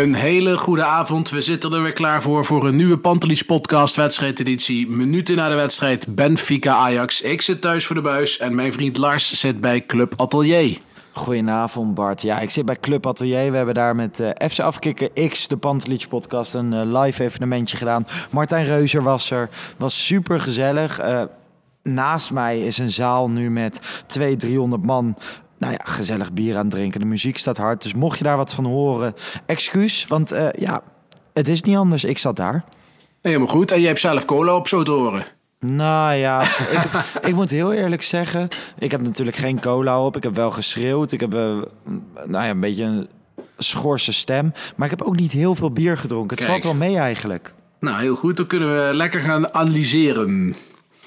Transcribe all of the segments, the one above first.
Een hele goede avond. We zitten er weer klaar voor voor een nieuwe Pantelis podcast wedstrijdeditie. Minuten na de wedstrijd Benfica Ajax. Ik zit thuis voor de buis en mijn vriend Lars zit bij Club Atelier. Goedenavond Bart. Ja, ik zit bij Club Atelier. We hebben daar met eh FC Afkikker X, de Pantelich podcast, een eh, live evenementje gedaan. Martijn Reuzer was er. Was super gezellig. Eh, naast mij is een zaal nu met 200, 300 man. Nou ja, gezellig bier aan het drinken. De muziek staat hard. Dus mocht je daar wat van horen, excuus. Want eh, ja, het is niet anders. Ik zat daar. Helemaal goed. En jij hebt zelf cola op zo te horen. Nou ja, ik, ik moet heel eerlijk zeggen, ik heb natuurlijk geen cola op. Ik heb wel geschreeuwd. Ik heb eh, nou ja, een beetje een schorse stem. Maar ik heb ook niet heel veel bier gedronken. Het Kijk. valt wel mee eigenlijk. Nou, heel goed. Dan kunnen we lekker gaan analyseren.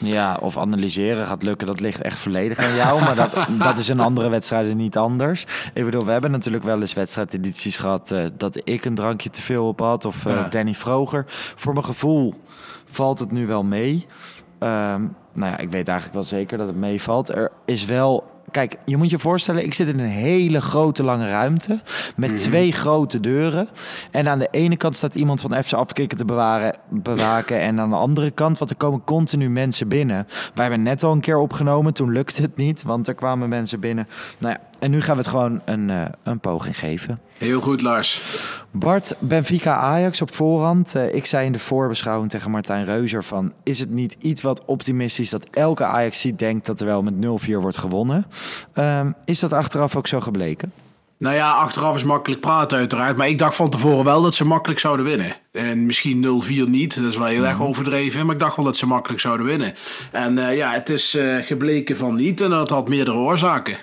Ja, of analyseren gaat lukken, dat ligt echt volledig aan jou. Maar dat, dat is in andere wedstrijden niet anders. Ik bedoel, we hebben natuurlijk wel eens wedstrijdedities gehad... eh, dat ik een drankje te veel op had of eh, Ja. Danny Vroger. Voor mijn gevoel valt het nu wel mee. Ehm, nou ja, ik weet eigenlijk wel zeker dat het meevalt. Er is wel... Kijk, je moet je voorstellen, ik zit in een hele grote lange ruimte met twee grote deuren. En aan de ene kant staat iemand van FC Afkikken te bewaren, bewaken. En aan de andere kant, want er komen continu mensen binnen. Wij hebben net al een keer opgenomen, toen lukte het niet, want er kwamen mensen binnen. Nou ja, en nu gaan we het gewoon een, eh, een poging geven. Heel goed, Lars. Bart, Benfica Ajax op voorhand. Eh, ik zei in de voorbeschouwing tegen Martijn Reuzer van... is het niet iets wat optimistisch dat elke Ajax denkt dat er wel met 0-4 wordt gewonnen? Ehm, is dat achteraf ook zo gebleken? Nou ja, achteraf is makkelijk praten uiteraard. Maar ik dacht van tevoren wel dat ze makkelijk zouden winnen. En misschien 0-4 niet, dat is wel heel erg overdreven. Maar ik dacht wel dat ze makkelijk zouden winnen. En eh, ja, het is gebleken van niet. En dat had meerdere oorzaken.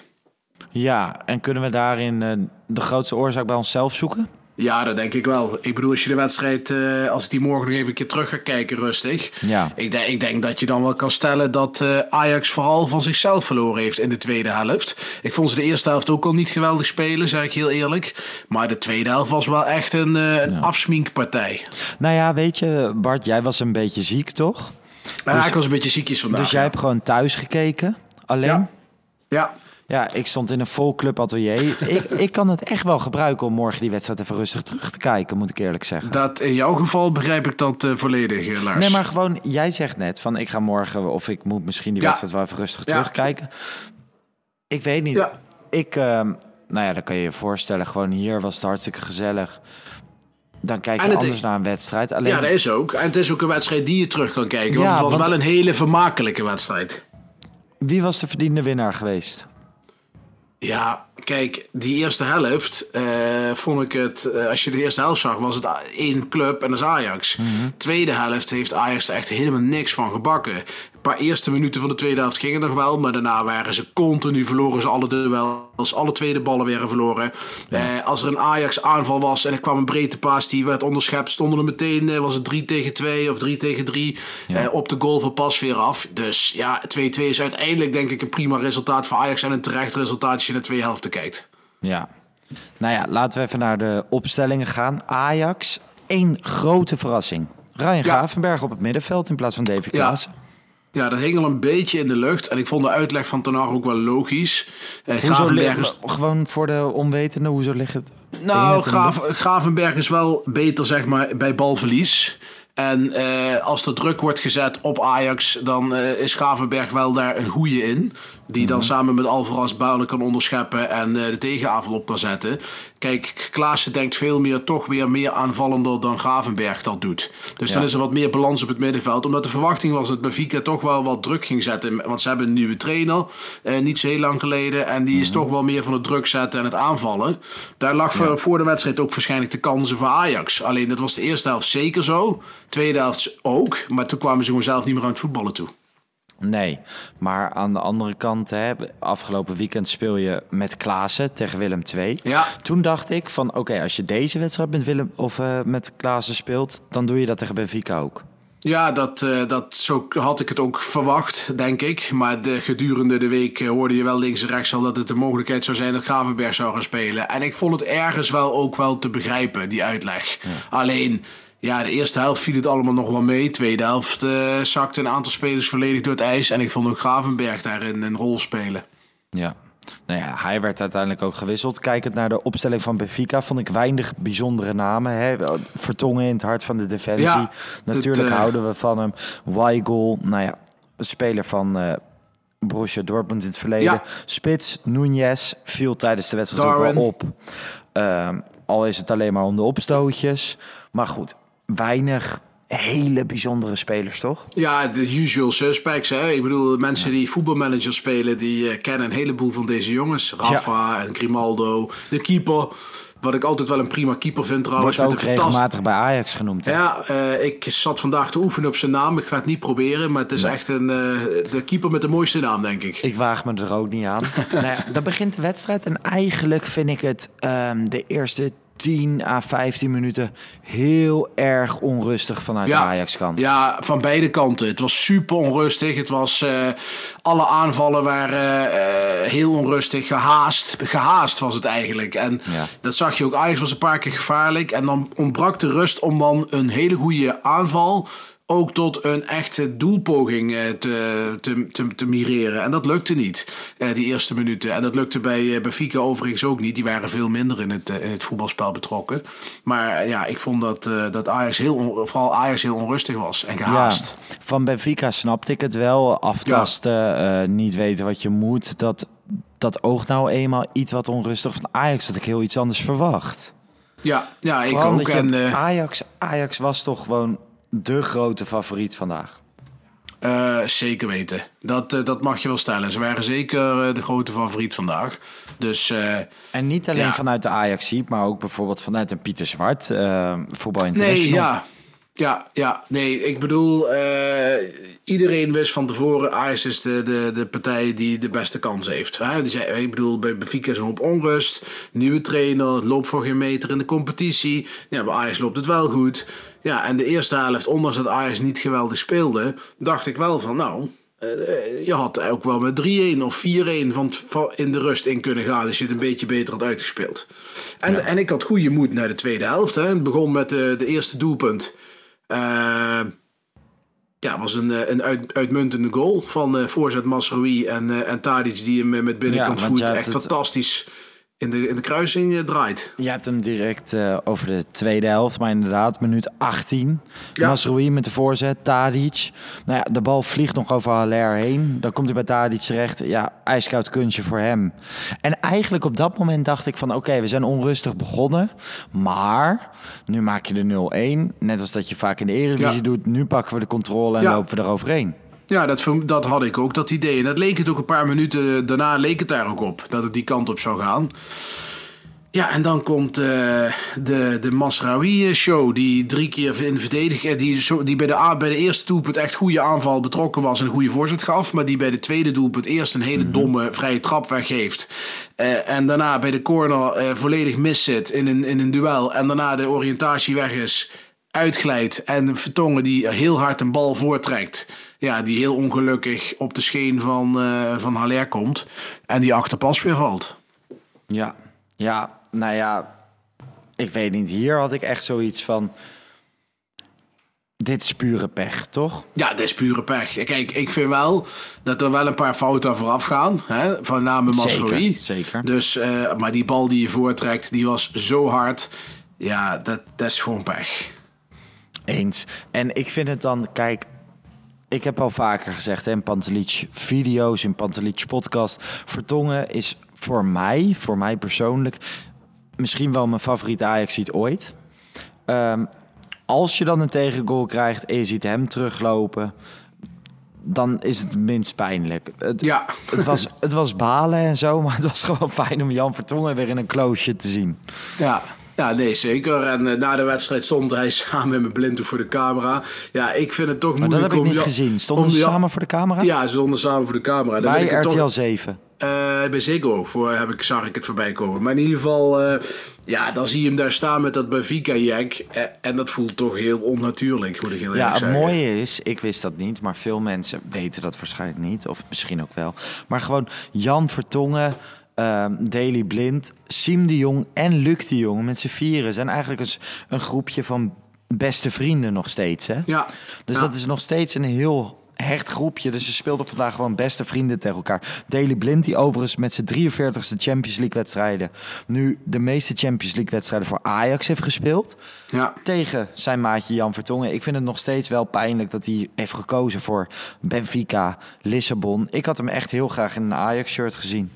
Ja, en kunnen we daarin eh, de grootste oorzaak bij onszelf zoeken? Ja, dat denk ik wel. Ik bedoel, als je de wedstrijd, eh, als ik die morgen nog even een keer terug ga kijken, rustig. Ja. Ik, denk- ik denk dat je dan wel kan stellen dat eh, Ajax vooral van zichzelf verloren heeft in de tweede helft. Ik vond ze de eerste helft ook al niet geweldig spelen, zeg ik heel eerlijk. Maar de tweede helft was wel echt een, eh een afsminkpartij. Nou ja, weet je, Bart, jij was een beetje ziek, toch? Ja, ik was een beetje ziekjes vandaag. dus jij ja. hebt gewoon thuis gekeken, alleen? Ja. Ja. Ik stond in een vol club atelier. ik, ik kan het echt wel gebruiken om morgen die wedstrijd even rustig terug te kijken, moet ik eerlijk zeggen. Dat in jouw geval begrijp ik dat eh, volledig, eh, Lars. Nee, maar gewoon, jij zegt net van ik ga morgen of ik moet misschien die Ja. wedstrijd wel even rustig Ja. terugkijken. Ik weet niet. Ja. Ik, ehm, nou ja, dan kan je je voorstellen, gewoon hier was het hartstikke gezellig. Dan kijk je anders naar een wedstrijd. Alleen, Ja, dat is ook. En het is ook een wedstrijd die je terug kan kijken. Want het was want- wel een hele vermakelijke wedstrijd. wie was de verdiende winnaar geweest? Ja, kijk, die eerste helft eh, vond ik het... eh, als je de eerste helft zag, was het één club en dat is Ajax. Mhm. Tweede helft heeft Ajax er echt helemaal niks van gebakken. Paar eerste minuten van de tweede helft gingen nog wel. Maar daarna waren ze continu verloren. Ze alle duels. Alle tweede ballen werden verloren. Eh, als er een Ajax aanval was en er kwam een breedte paas die werd onderschept. Stonden er meteen, eh, was het 3 tegen 2 of 3 tegen 3. eh, op de goal van pas weer af. Dus ja, 2-2 is uiteindelijk denk ik een prima resultaat voor Ajax. En een terecht resultaat als je naar twee helften kijkt. Ja. Nou ja, laten we even naar de opstellingen gaan. Ajax, één grote verrassing. Ryan Ja. Gravenberg op het middenveld in plaats van David Ja. Klaassen. Ja, dat hing al een beetje in de lucht. En ik vond de uitleg van Ten Hag ook wel logisch. Eh, Gravenberg is gewoon voor de onwetende, hoezo ligt het? Nou, het Graaf, lucht? Gravenberg is wel beter zeg maar, bij balverlies. En eh, als er druk wordt gezet op Ajax, dan eh, is Gravenberg wel daar een goeie in. Die dan samen met Alvarez ballen kan onderscheppen en eh, de tegenaanval op kan zetten. Kijk, Klaassen denkt veel meer, toch weer meer aanvallender dan Gravenberg dat doet. Dus dan is er wat meer balans op het middenveld. Omdat de verwachting was dat Benfica toch wel wat druk ging zetten. Want ze hebben een nieuwe trainer, eh, niet zo heel lang geleden. En die is toch wel meer van het druk zetten en het aanvallen. Daar lag voor, voor de wedstrijd ook waarschijnlijk de kansen voor Ajax. Alleen dat was de eerste helft zeker zo. Tweede helft ook. Maar toen kwamen ze gewoon zelf niet meer aan het voetballen toe. Nee, maar aan de andere kant, hè, afgelopen weekend speel je met Klaassen tegen Willem II. Ja. Toen dacht ik van, oké, als je deze wedstrijd met Willem of eh, met Klaassen speelt, dan doe je dat tegen Benfica ook. Ja, dat, eh, dat, zo had ik het ook verwacht, denk ik. Maar de, gedurende de week eh, hoorde je wel links en rechts al dat het de mogelijkheid zou zijn dat Gravenberg zou gaan spelen. En ik vond het ergens wel ook wel te begrijpen, die uitleg. Alleen, ja, de eerste helft viel het allemaal nog wel mee. Tweede helft eh zakte een aantal spelers volledig door het ijs. En ik vond ook Gravenberg daarin een rol spelen. Ja. Nou ja, hij werd uiteindelijk ook gewisseld. Kijkend naar de opstelling van Benfica vond ik weinig bijzondere namen. Hè. Vertongen in het hart van de defensie. Ja, Natuurlijk eh, houden we van hem. Weigel, nou ja, een speler van eh Borussia Dortmund in het verleden. Ja. Spits, Nunez, viel tijdens de wedstrijd ook wel op. Ehm, al is het alleen maar om de opstootjes. Maar goed, weinig hele bijzondere spelers, toch? Ja, de usual suspects. Hè? Ik bedoel, mensen die voetbalmanager spelen, die eh, kennen een heleboel van deze jongens. Rafa en Grimaldo, de keeper. Wat ik altijd wel een prima keeper vind trouwens. Wordt ook regelmatig bij Ajax genoemd. hè? Ja, eh, ik zat vandaag te oefenen op zijn naam. Ik ga het niet proberen, maar het is echt een, eh, de keeper met de mooiste naam, denk ik. Ik waag me er ook niet aan. nou ja, dan begint de wedstrijd en eigenlijk vind ik het ehm, de eerste 10 à 15 minuten heel erg onrustig vanuit de Ajax-kant. Ja, van beide kanten. Het was super onrustig. Het was, eh, alle aanvallen waren eh, heel onrustig. Gehaast. Gehaast was het eigenlijk. En Ja. dat zag je ook. Ajax was een paar keer gevaarlijk. En dan ontbrak de rust om dan een hele goede aanval ook tot een echte doelpoging eh, te, te, te, te mireren. En dat lukte niet, eh, die eerste minuten. En dat lukte bij eh, Benfica overigens ook niet. Die waren veel minder in het, in het voetbalspel betrokken. Maar ja, ik vond dat, dat Ajax heel, on- vooral Ajax heel onrustig was en gehaast. Ja, van Benfica snapte ik het wel. Aftasten, niet weten wat je moet. Dat, dat oogt nou eenmaal iets wat onrustig. Van Ajax had ik heel iets anders verwacht. Ja, ja, ik Vooral ook. je- En, Ajax, Ajax was toch gewoon de grote favoriet vandaag. Eh, zeker weten. Dat, eh, dat mag je wel stellen. Ze waren zeker eh, de grote favoriet vandaag. Dus En niet alleen Ja. vanuit de ajax maar ook bijvoorbeeld vanuit een Pieter Zwart, voetbal nee, international. ja. Ja, ja, nee, ik bedoel, eh, iedereen wist van tevoren, Ajax is de, de, de partij die de beste kans heeft. Hè? Die zei, ik bedoel, bij Benfica is een hoop onrust, nieuwe trainer, het loopt voor geen meter in de competitie. Ja, bij Ajax loopt het wel goed. Ja, en de eerste helft, ondanks dat Ajax niet geweldig speelde, dacht ik wel van, nou, eh, je had ook wel met 3-1 of 4-1 van, in de rust in kunnen gaan als je het een beetje beter had uitgespeeld. En, en ik had goede moed naar de tweede helft. Hè. Het begon met de, de eerste doelpunt. Eh, ja, was een, eh, een uit, uitmuntende goal van eh voorzet Masroui en, eh en Tadic die hem met binnenkant Ja, voet echt het- fantastisch in de, in de kruising eh, draait. Je hebt hem direct eh, over de tweede helft, maar inderdaad, minuut 18. Ja. Masroui met de voorzet, Tadic. Nou ja, de bal vliegt nog over Haller heen. Dan komt hij bij Tadic terecht. Ja, ijskoud kunstje voor hem. En eigenlijk op dat moment dacht ik van... oké, we zijn onrustig begonnen. Maar nu maak je de 0-1. Net als dat je vaak in de Eredivisie Ja. doet. Nu pakken we de controle en Ja. lopen we eroverheen. Ja, dat, dat had ik ook, dat idee. En dat leek het ook een paar minuten daarna leek het daar ook op. Dat het die kant op zou gaan. Ja, en dan komt eh, de, de Masraoui-show, die drie keer in de verdediging, die, zo, die bij, de, bij de eerste doelpunt echt goede aanval betrokken was en een goede voorzet gaf, maar die bij de tweede doelpunt eerst een hele domme vrije trap weggeeft. Eh, en daarna bij de corner eh, volledig miszit in een, in een duel. En daarna de oriëntatie weg is, uitglijdt en Vertongen die heel hard een bal voortrekt. Ja, die heel ongelukkig op de scheen van, eh van Haller komt en die achterpas weer valt. Ja, ja, nou ja, ik weet niet. Hier had ik echt zoiets van. Dit is pure pech, toch? Ja, dat is pure pech. Kijk, ik vind wel dat er wel een paar fouten vooraf gaan. Hè, van name Masroi. Zeker, zeker. Dus, eh, maar die bal die je voortrekt, die was zo hard. Ja, dat, dat is gewoon pech. Eens. En ik vind het dan, kijk, ik heb al vaker gezegd hè, in Pantelic video's, in Pantelic podcast. Vertongen is voor mij, voor mij persoonlijk, misschien wel mijn favoriete ajax ooit. Ehm, als je dan een tegengoal krijgt en je ziet hem teruglopen, dan is het minst pijnlijk. Het, Ja. het, was, het was balen en zo, maar het was gewoon fijn om Jan Vertongen weer in een kloosje te zien. Ja. Ja, nee, zeker. En eh, na de wedstrijd stond hij samen met mijn blinddoek voor de camera. Ja, ik vind het toch Maar dat moeilijk heb ik niet ja- gezien. Stonden ze ja- samen voor de camera? Ja, ze stonden samen voor de camera. Dan Bij ik het RTL toch- 7. Eh, bij Ziggo voor, heb ik, zag ik het voorbij komen. Maar in ieder geval, eh, ja, dan zie je hem daar staan met dat Benfica-jack. Eh, en dat voelt toch heel onnatuurlijk, moet ik heel Ja, eerlijk het zeggen. mooie is, ik wist dat niet, maar veel mensen weten dat waarschijnlijk niet. Of misschien ook wel. Maar gewoon Jan Vertongen, ehm Daily Blind, Siem de Jong en Luc de Jong met z'n vieren zijn eigenlijk eens een groepje van beste vrienden nog steeds. Hè? Ja. Dus Ja. dat is nog steeds een heel hecht groepje. Dus ze speelden vandaag gewoon beste vrienden tegen elkaar. Daily Blind, die overigens met zijn 43ste Champions League wedstrijden... nu de meeste Champions League wedstrijden voor Ajax heeft gespeeld Ja. tegen zijn maatje Jan Vertongen. Ik vind het nog steeds wel pijnlijk dat hij heeft gekozen voor Benfica, Lissabon. Ik had hem echt heel graag in een Ajax-shirt gezien.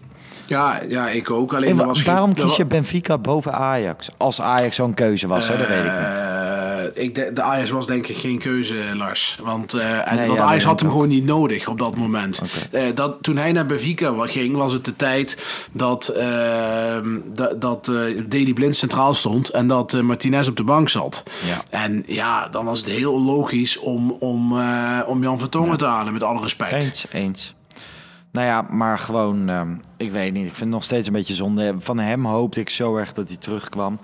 Ja, ja, ik ook. Alleen En wa- was waarom kies je Benfica boven Ajax? Als Ajax zo'n keuze was, hè? dat weet ik niet. Eh, ik de, de Ajax was denk ik geen keuze, Lars. Want, eh, en, Nee, want ja, Ajax had hem gewoon niet nodig op dat moment. Eh, dat, toen hij naar Benfica ging, was het de tijd dat, ehm, dat, dat Daley Blind centraal stond en dat Martinez op de bank zat. Ja. En ja, dan was het heel logisch om, om, om Jan Vertongen te halen, met alle respect. Eens, eens. Nou ja, maar gewoon, ehm, ik weet niet. Ik vind het nog steeds een beetje zonde. Van hem hoopte ik zo erg dat hij terugkwam.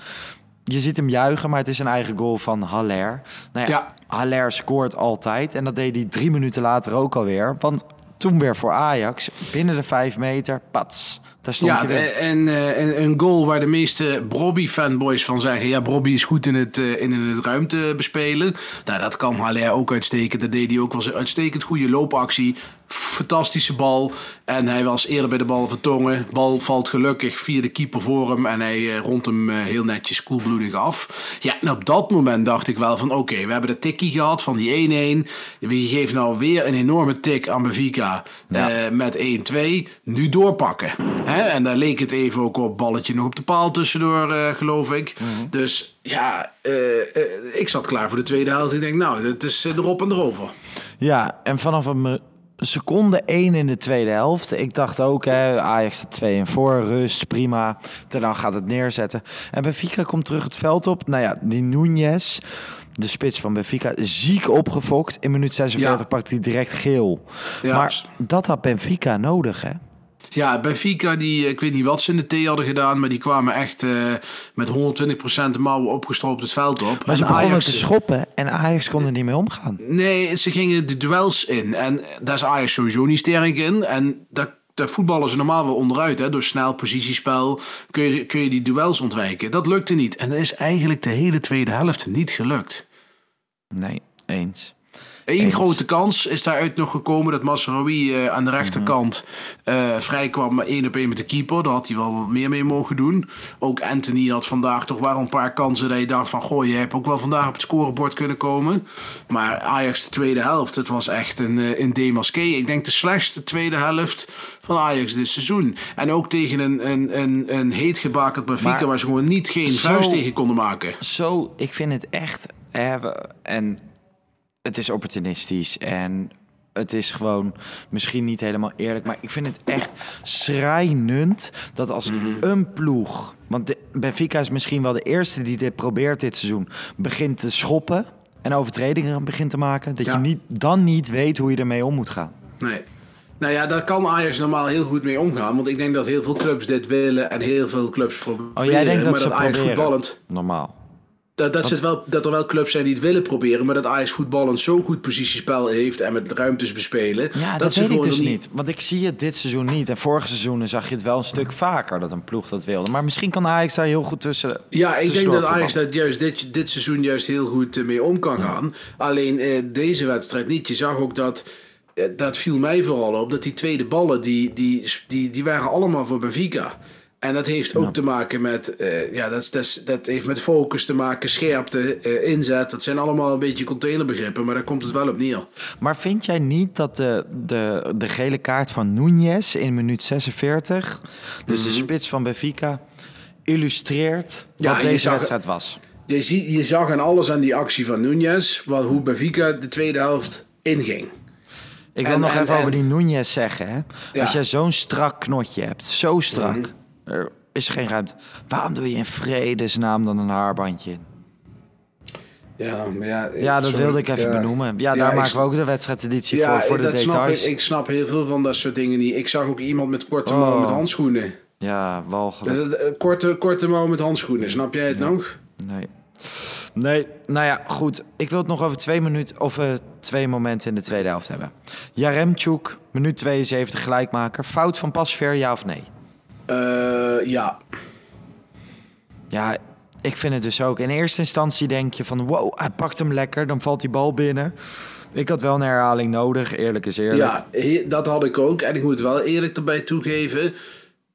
Je ziet hem juichen, maar het is een eigen goal van Haller. Nou ja, Ja. Haller scoort altijd. En dat deed hij drie minuten later ook alweer. Want toen weer voor Ajax, binnen de vijf meter, pats. Daar stond Ja, je weer. en, eh, en een goal waar de meeste Brobby-fanboys van zeggen... ja, Brobby is goed in het, eh, in het ruimte bespelen. Nou, dat kan Haller ook uitstekend. Dat deed hij ook. was een uitstekend goede loopactie. Fantastische bal. En hij was eerder bij de bal vertongen. Bal valt gelukkig via de keeper voor hem. En hij eh, rondt hem eh, heel netjes koelbloedig af. Ja, en op dat moment dacht ik wel van... oké, we hebben de tikkie gehad van die 1-1. We geven nou weer een enorme tik aan Benfica Ja. eh, met 1-2. Nu doorpakken. Hè? En daar leek het even ook op. Balletje nog op de paal tussendoor, geloof ik. Dus ja, ik zat klaar voor de tweede helft. Ik denk, nou, dat is erop en erover. Ja, en vanaf een seconde 1 in de tweede helft. Ik dacht ook, hè, Ajax staat 2 en voor, rust, prima. Daarna gaat het neerzetten. En Benfica komt terug het veld op. Nou ja, die Núñez, de spits van Benfica, ziek opgefokt. In minuut 46 Ja. pakt hij direct geel. Ja. Maar dat had Benfica nodig, hè? Ja, Benfica, die, ik weet niet wat ze in de thee hadden gedaan, maar die kwamen echt eh, met 120% de mouwen opgestroopt het veld op. Maar ze En begonnen Ajax- te schoppen en Ajax kon er niet mee omgaan. Nee, ze gingen de duels in. En daar is Ajax sowieso niet sterk in. En daar, daar voetballen ze normaal wel onderuit. Hè? Door snel positiespel kun je, kun je die duels ontwijken. Dat lukte niet. En dat is eigenlijk de hele tweede helft niet gelukt. Nee, eens. Eén Eens. grote kans is daaruit nog gekomen dat Masraoui eh, aan de rechterkant eh, vrij kwam één op één met de keeper. Daar had hij wel wat meer mee mogen doen. Ook Anthony had vandaag toch wel een paar kansen dat je dacht van... goh, je hebt ook wel vandaag op het scorebord kunnen komen. Maar Ajax de tweede helft, het was echt een, eh, een demasqué. Ik denk de slechtste tweede helft van Ajax dit seizoen. En ook tegen een, een, een, een heet gebakerd Benfica... Waar ze gewoon niet geen zo- vuist tegen konden maken. Zo, ik vind het echt. En het is opportunistisch. En Het is gewoon misschien niet helemaal eerlijk. Maar ik vind het echt schrijnend dat als Mhm. een ploeg... Want de, Benfica is misschien wel de eerste die dit probeert dit seizoen. Begint te schoppen en overtredingen begint te maken. Dat Ja. je niet, dan niet weet hoe je ermee om moet gaan. Nee. Nou ja, daar kan Ajax normaal heel goed mee omgaan. Want ik denk dat heel veel clubs dit willen en heel veel clubs proberen. Oh, jij denkt dat maar ze dat Ajax proberen? voetballend... Normaal. Dat, dat, zit wel, dat er wel clubs zijn die het willen proberen, maar dat Ajax voetballend zo goed positiespel heeft en met ruimtes bespelen. Ja, dat, ze weet ik dus niet. Want ik zie het dit seizoen niet. En vorige seizoenen zag je het wel een stuk vaker dat een ploeg dat wilde. Maar misschien kan Ajax daar heel goed tussen. Ja, ik denk dat Ajax dat juist dit, dit seizoen juist heel goed eh, mee om kan gaan. Alleen eh, deze wedstrijd niet. Je zag ook dat, eh, dat viel mij vooral op, dat die tweede ballen, die, die, die, die waren allemaal voor Benfica. En dat heeft ook te maken met, eh, ja, dat, dat, dat heeft met focus te maken, scherpte, eh, inzet. Dat zijn allemaal een beetje containerbegrippen, maar daar komt het wel op neer. Maar vind jij niet dat de, de, de gele kaart van Núñez in minuut 46, dus de spits van Benfica, illustreert Mhm. Ja, wat deze zag- wedstrijd was? Je, zie, je zag aan alles aan die actie van Nunez, wat, hoe Benfica de tweede helft inging. Ik wil En- nog en- even en- over die Núñez zeggen. Hè? Ja. Mhm. Als jij zo'n strak knotje hebt, zo strak, er is geen ruimte. Waarom doe je in vredesnaam dan een haarbandje in? Ja, maar ja, Ja, dat sorry. wilde ik even Ja. benoemen. Ja, daar maken we ook de wedstrijdeditie Ja, voor, voor de dat snap ik. Ik snap heel veel van dat soort dingen niet. Ik zag ook iemand met korte Oh. mouwen met handschoenen. Ja, walgelijk. Dat- dat- Korte, korte mouwen met handschoenen, snap jij het nog? Nee. Nee, nou ja, goed. Ik wil het nog over twee minuten of eh, twee momenten in de tweede helft hebben. Jaremchuk, minuut 72 gelijkmaker. Fout van Pasveer, ja of nee? Eh, ja. Ja, ik vind het dus ook. In eerste instantie denk je van wow, hij pakt hem lekker, dan valt die bal binnen. Ik had wel een herhaling nodig, eerlijk is eerlijk. Ja, dat had ik ook. En ik moet wel eerlijk erbij toegeven.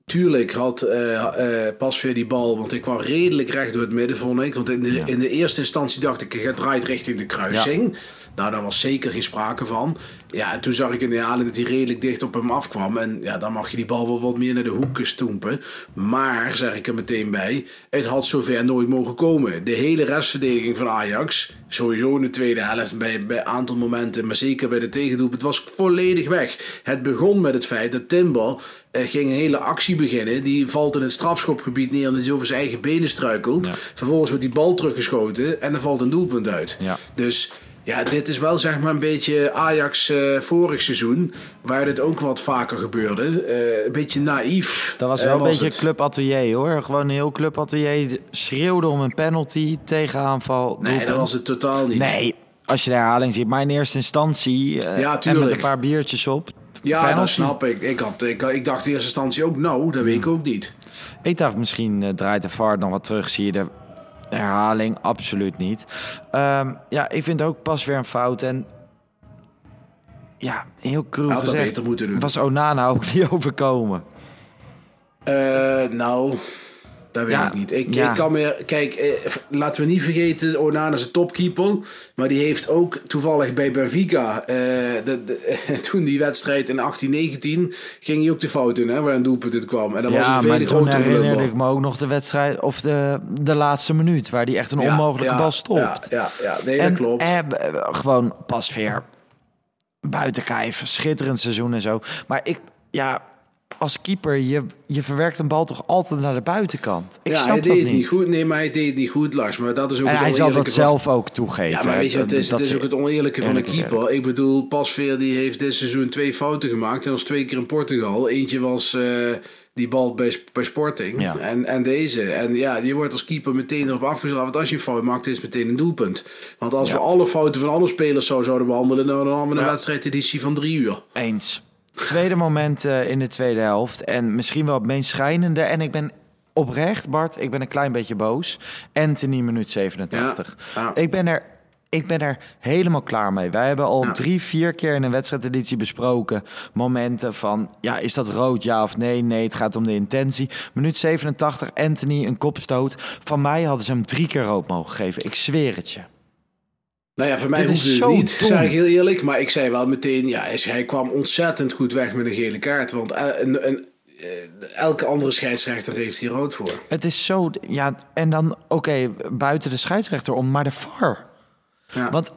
Tuurlijk had eh pas weer die bal, want ik kwam redelijk recht door het midden, vond ik. Want in de, in de eerste instantie dacht ik, hij draait richting de kruising. Nou, daar was zeker geen sprake van. Ja, en toen zag ik in de herhaling dat hij redelijk dicht op hem afkwam. En ja, dan mag je die bal wel wat meer naar de hoeken stoempen. Maar, zeg ik er meteen bij, het had zover nooit mogen komen. De hele restverdediging van Ajax, sowieso in de tweede helft, bij een aantal momenten, maar zeker bij de tegendoelpunt, was volledig weg. Het begon met het feit dat Timber eh, ging een hele actie beginnen. Die valt in het strafschopgebied neer omdat hij over zijn eigen benen struikelt. Vervolgens wordt die bal teruggeschoten en er valt een doelpunt uit. Ja. Dus ja, dit is wel zeg maar een beetje Ajax eh, vorig seizoen, waar dit ook wat vaker gebeurde. Eh, een beetje naïef. Dat was wel een beetje het. club atelier hoor. Gewoon een heel club atelier schreeuwde om een penalty, tegenaanval. Nee, dat was het totaal niet. Nee, als je de herhaling ziet. Maar in eerste instantie, eh, Ja, en met een paar biertjes op. Ja, penalty. dat snap ik. Ik, had, ik, ik dacht in eerste instantie ook, nou, dat weet ik ook niet. Ik dacht misschien draait de VAR nog wat terug. Zie je de herhaling? Absoluut niet. Ehm, ja, ik vind ook pas weer een fout. En ja, heel cru had gezegd. beter moeten doen. Was Onana ook niet overkomen? Eh, nou, dat weet Ja, ik niet. Ik, ja. ik kan meer. Kijk, eh, laten we niet vergeten, Onana is een topkeeper. Maar die heeft ook toevallig bij Benfica. eh, de, de- toen die wedstrijd in 18-19 ging hij ook de fout in, hè, waar een doelpunt in kwam. En dat was ja, een veel toen grotere herinnerde blunder. ik me ook nog de wedstrijd of de, de laatste minuut, waar die echt een onmogelijke bal stopt. Ja, ja, nee, en, dat klopt. eh, gewoon pas weer buiten kijf, schitterend seizoen en zo. Maar ik, ja, als keeper, je, je verwerkt een bal toch altijd naar de buitenkant. Ik ja, snap hij dat deed niet. het niet goed. Nee, maar hij deed niet goed, Lars. Maar dat is ook En het hij zal dat van- zelf ook toegeven. Ja, maar weet je, het is, Dat het is ook het oneerlijke van is keeper. Ik bedoel, Pasveer die heeft dit seizoen twee fouten gemaakt. Dat was twee keer in Portugal. Eentje was eh, die bal bij, bij Sporting. Ja. En, en deze. En ja, je wordt als keeper meteen erop afgestraft. Want als je een fout maakt, is het meteen een doelpunt. Want als we alle fouten van alle spelers zo zouden behandelen... dan hadden we een Ja. wedstrijdeditie van drie uur. Eens. Tweede moment eh, in de tweede helft. En misschien wel het meest schijnende. En ik ben oprecht, Bart, ik ben een klein beetje boos. Anthony, minuut 87. Ja, ja. Ik, ben er, ik ben er helemaal klaar mee. Wij hebben al Ja. drie, vier keer in een wedstrijdeditie besproken. Momenten van, ja, is dat rood, ja of nee? Nee, het gaat om de intentie. Minuut 87, Anthony, een kopstoot. Van mij hadden ze hem drie keer rood mogen geven. Ik zweer het je. Nou ja, voor mij is hoefde het zo niet, zeg ik heel eerlijk. Maar ik zei wel meteen, ja, hij- kwam ontzettend goed weg met een gele kaart. Want eh, een, een, eh, elke andere scheidsrechter heeft hier rood voor. Het is zo, ja, en dan, oké, buiten de scheidsrechter om, maar de VAR. Ja. Want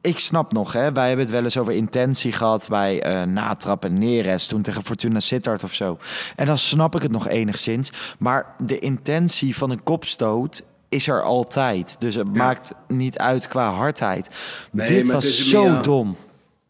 ik snap nog, hè, wij hebben het wel eens over intentie gehad bij eh natrappen Neres toen tegen Fortuna Sittard of zo. En dan snap ik het nog enigszins. Maar de intentie van een kopstoot is er altijd. Dus het maakt niet uit qua hardheid. Nee, Dit was zo meer- dom.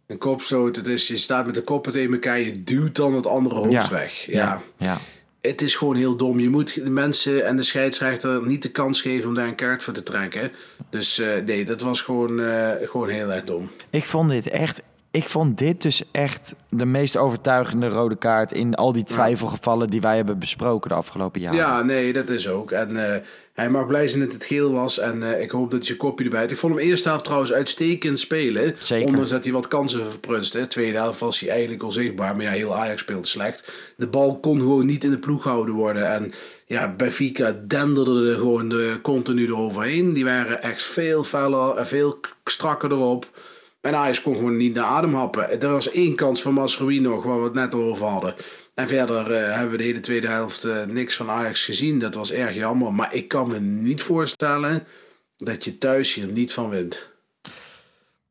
Een kopstoot, het is, je staat met de koppen tegen elkaar, je duwt dan het andere hoofd Ja. weg. Ja. Ja, ja. Het is gewoon heel dom. Je moet de mensen en de scheidsrechter niet de kans geven om daar een kaart voor te trekken. Dus eh, nee, dat was gewoon, eh, gewoon heel erg dom. Ik vond dit echt. Ik vond dit dus echt de meest overtuigende rode kaart in al die twijfelgevallen die wij hebben besproken de afgelopen jaren. Ja, nee, dat is ook. En eh, hij mag blij zijn dat het geel was. En eh, ik hoop dat hij zijn kopje erbij had. Ik vond hem eerste helft trouwens uitstekend spelen. Zeker. Ondanks dat hij wat kansen verprutste. Tweede helft was hij eigenlijk onzichtbaar. Maar ja, heel Ajax speelde slecht. De bal kon gewoon niet in de ploeg gehouden worden. En ja, Benfica denderde er gewoon de, continu eroverheen. Die waren echt veel feller en veel strakker erop. En Ajax kon gewoon niet naar adem happen. Er was één kans van Masrowi nog, waar we het net over hadden. En verder eh, hebben we de hele tweede helft eh, niks van Ajax gezien. Dat was erg jammer. Maar ik kan me niet voorstellen dat je thuis hier niet van wint.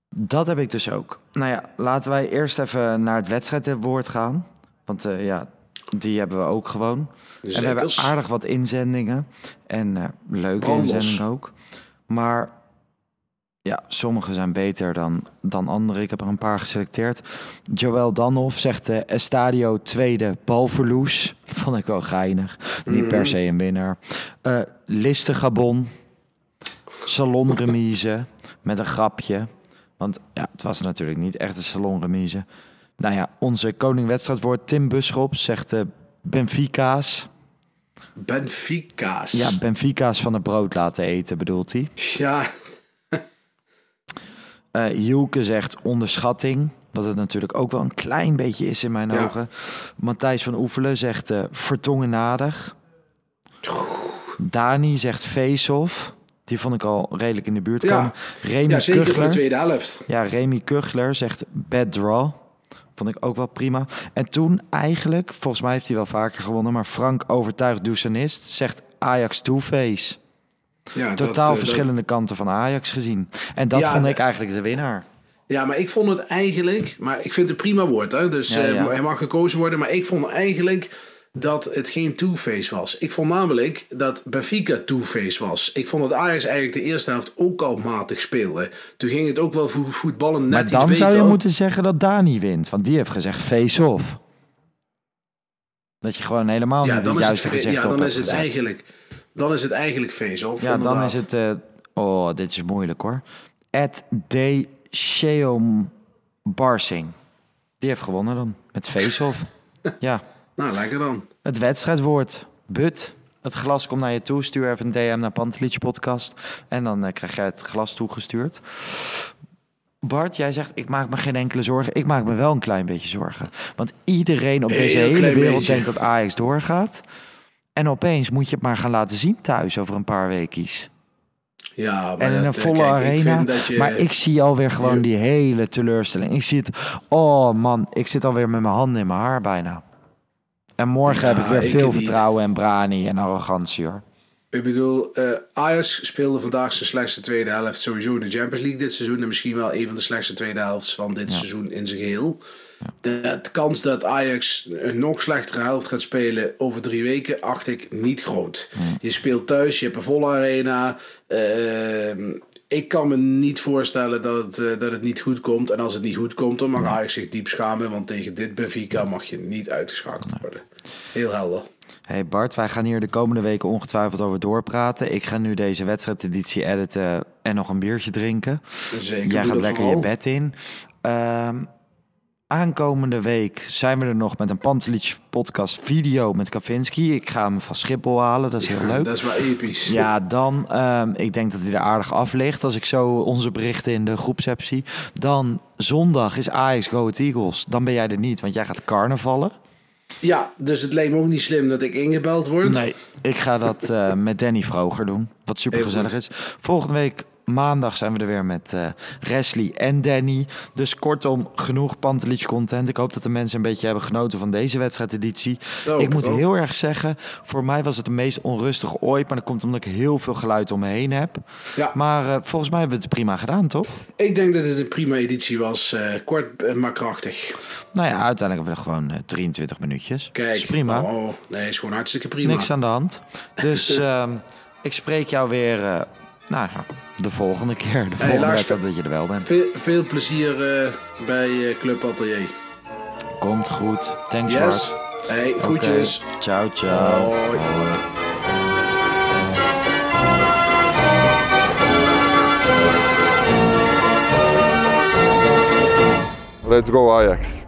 Dat heb ik dus ook. Nou ja, laten wij eerst even naar het wedstrijdwoord gaan. Want eh, ja, die hebben we ook gewoon. En we hebben aardig wat inzendingen. En leuke Brandlos. inzendingen ook. Maar ja, sommige zijn beter dan, dan andere. Ik heb er een paar geselecteerd. Joël Danhoff zegt eh Estadio tweede balverloes. Vond ik wel geinig. Niet per se een winnaar. Eh Liste Gabon. Salonremise. Met een grapje. Want ja, het was natuurlijk niet echt een salonremise. Nou ja, onze koning wedstrijdwoord Tim Busschop zegt eh Benfica's. Benfica's. Ja, Benfica's van het brood laten eten, bedoelt hij. Ja, Hielke zegt onderschatting. Wat het natuurlijk ook wel een klein beetje is in mijn Ja. ogen. Matthijs van Oefelen zegt eh vertongenadig. Dani zegt face-off. Die vond ik al redelijk in de buurt Ja. komen. Remy ja zeker voor de Kuchler. tweede helft. Ja, Remy Kuchler zegt bad draw. Vond ik ook wel prima. En toen eigenlijk, volgens mij heeft hij wel vaker gewonnen... maar Frank Overtuigd Doucenist zegt Ajax two-face. Ja, Totaal eh, dat- verschillende kanten van Ajax gezien. En dat Ja, vond ik eh, eigenlijk de winnaar. Ja, maar ik vond het eigenlijk... Maar ik vind het een prima woord, hè. Dus Ja, eh, ja. hij mag gekozen worden. Maar ik vond eigenlijk dat het geen two-face was. Ik vond namelijk dat Benfica two-face was. Ik vond dat Ajax eigenlijk de eerste helft ook al matig speelde. Toen ging het ook wel vo- voetballen net Maar iets dan beter. zou je moeten zeggen dat Dani wint. Want die heeft gezegd face-off. Dat je gewoon helemaal Ja, niet dan het is juiste gezicht ja, dan is het eigenlijk... Dan is het eigenlijk face-off, Ja, dan is het... eh, oh, dit is moeilijk hoor. Ed D. Sheom Barsing. Die heeft gewonnen dan. Met face-off. ja. Nou, lekker dan. Het wedstrijdwoord. But. Het glas komt naar je toe. Stuur even een DM naar Pantelich Podcast. En dan eh, krijg jij het glas toegestuurd. Bart, jij zegt, ik maak me geen enkele zorgen. Ik maak me wel een klein beetje zorgen. Want iedereen op deze hele wereld beetje. denkt dat Ajax doorgaat. En opeens moet je het maar gaan laten zien thuis over een paar weekjes. Ja, maar En in een dat- volle kijk, arena. vind dat je- Maar ik zie alweer gewoon die hele teleurstelling. Ik zie het. Oh man, ik zit alweer met mijn handen in mijn haar bijna. En morgen Ja, heb ik weer veel vertrouwen en brani en arrogantie hoor. Ik bedoel, eh Ajax speelde vandaag zijn slechtste tweede helft sowieso in de Champions League dit seizoen. En misschien wel een van de slechtste tweede helfts van dit seizoen in zijn geheel. De, de kans dat Ajax een nog slechtere helft gaat spelen over drie weken, acht ik niet groot. Je speelt thuis, je hebt een volle arena. Ehm, ik kan me niet voorstellen dat het, eh, dat het niet goed komt. En als het niet goed komt, dan mag Ajax zich diep schamen. Want tegen dit Benfica mag je niet uitgeschakeld worden. Heel helder. Hey Bart, wij gaan hier de komende weken ongetwijfeld over doorpraten. Ik ga nu deze wedstrijdeditie editen en nog een biertje drinken. Zeker, Jij gaat lekker vooral. je bed in. Ehm, aankomende week zijn we er nog met een Pantelich podcast video met Kavinski. Ik ga hem van Schiphol halen, dat is heel leuk. Dat is wel episch. Ja, dan, ehm, ik denk dat hij er aardig af ligt als ik zo onze berichten in de groepsapp zie. Dan zondag is Ajax Go Eagles. Dan ben jij er niet, want jij gaat carnavallen. Ja, dus het lijkt me ook niet slim dat ik ingebeld word. Nee, ik ga dat eh, met Danny Vroger doen. Wat super gezellig is. Volgende week Maandag zijn we er weer met uh, Wesley en Danny. Dus kortom, genoeg Pantelich content. Ik hoop dat de mensen een beetje hebben genoten van deze wedstrijdeditie. Ik moet heel erg zeggen, voor mij was het de meest onrustige ooit. Maar dat komt omdat ik heel veel geluid om me heen heb. Ja. Maar uh, volgens mij hebben we het prima gedaan, toch? Ik denk dat het een prima editie was. Uh, kort maar krachtig. Nou ja, uiteindelijk hebben we gewoon 23 minuutjes. Kijk, is prima. Oh, nee, is gewoon hartstikke prima. Niks aan de hand. Dus um, ik spreek jou weer... Nou ja, de volgende keer. De volgende hey, wedstrijd dat je er wel bent. Veel, veel plezier uh, bij uh, Club Atelier. Komt goed. Thanks, yes. Bart. Hey, groetjes. Okay. Ciao, ciao. Hoi. Let's go Ajax.